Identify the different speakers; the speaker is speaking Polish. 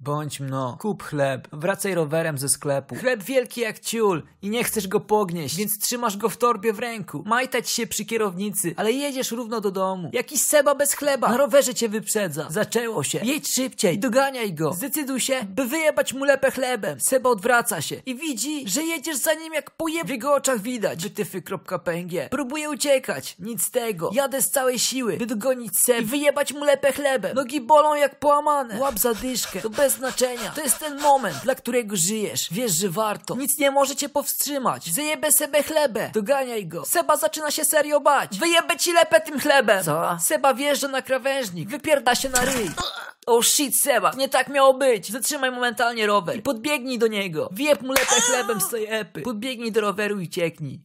Speaker 1: Bądź mno, kup chleb, wracaj rowerem ze sklepu. Chleb wielki jak ciul i nie chcesz go pognieść, więc trzymasz go w torbie w ręku. Majtać się przy kierownicy, ale jedziesz równo do domu. Jakiś Seba bez chleba, na rowerze cię wyprzedza. Zaczęło się. Jedź szybciej, doganiaj go. Zdecyduj się, by wyjebać mu lepę chlebem. Seba odwraca się i widzi, że jedziesz za nim jak pojeb... W jego oczach widać. Wytyfy.png. Próbuje uciekać, nic z tego. Jadę z całej siły, by dogonić Seb i wyjebać mu lepę chlebem. Nogi bolą jak połamane. Łap zadyszkę, to bez znaczenia. To jest ten moment, dla którego żyjesz. Wiesz, że warto. Nic nie może cię powstrzymać. Zajebę Sebę chlebę. Doganiaj go. Seba zaczyna się serio bać. Wyjebę ci lepę tym chlebem. Co? Seba wjeżdża na krawężnik. Wypierda się na ryj. Oh shit, Seba, nie tak miało być. Zatrzymaj momentalnie rower i podbiegnij do niego. Wjeb mu lepę chlebem z tej epy. Podbiegnij do roweru i cieknij.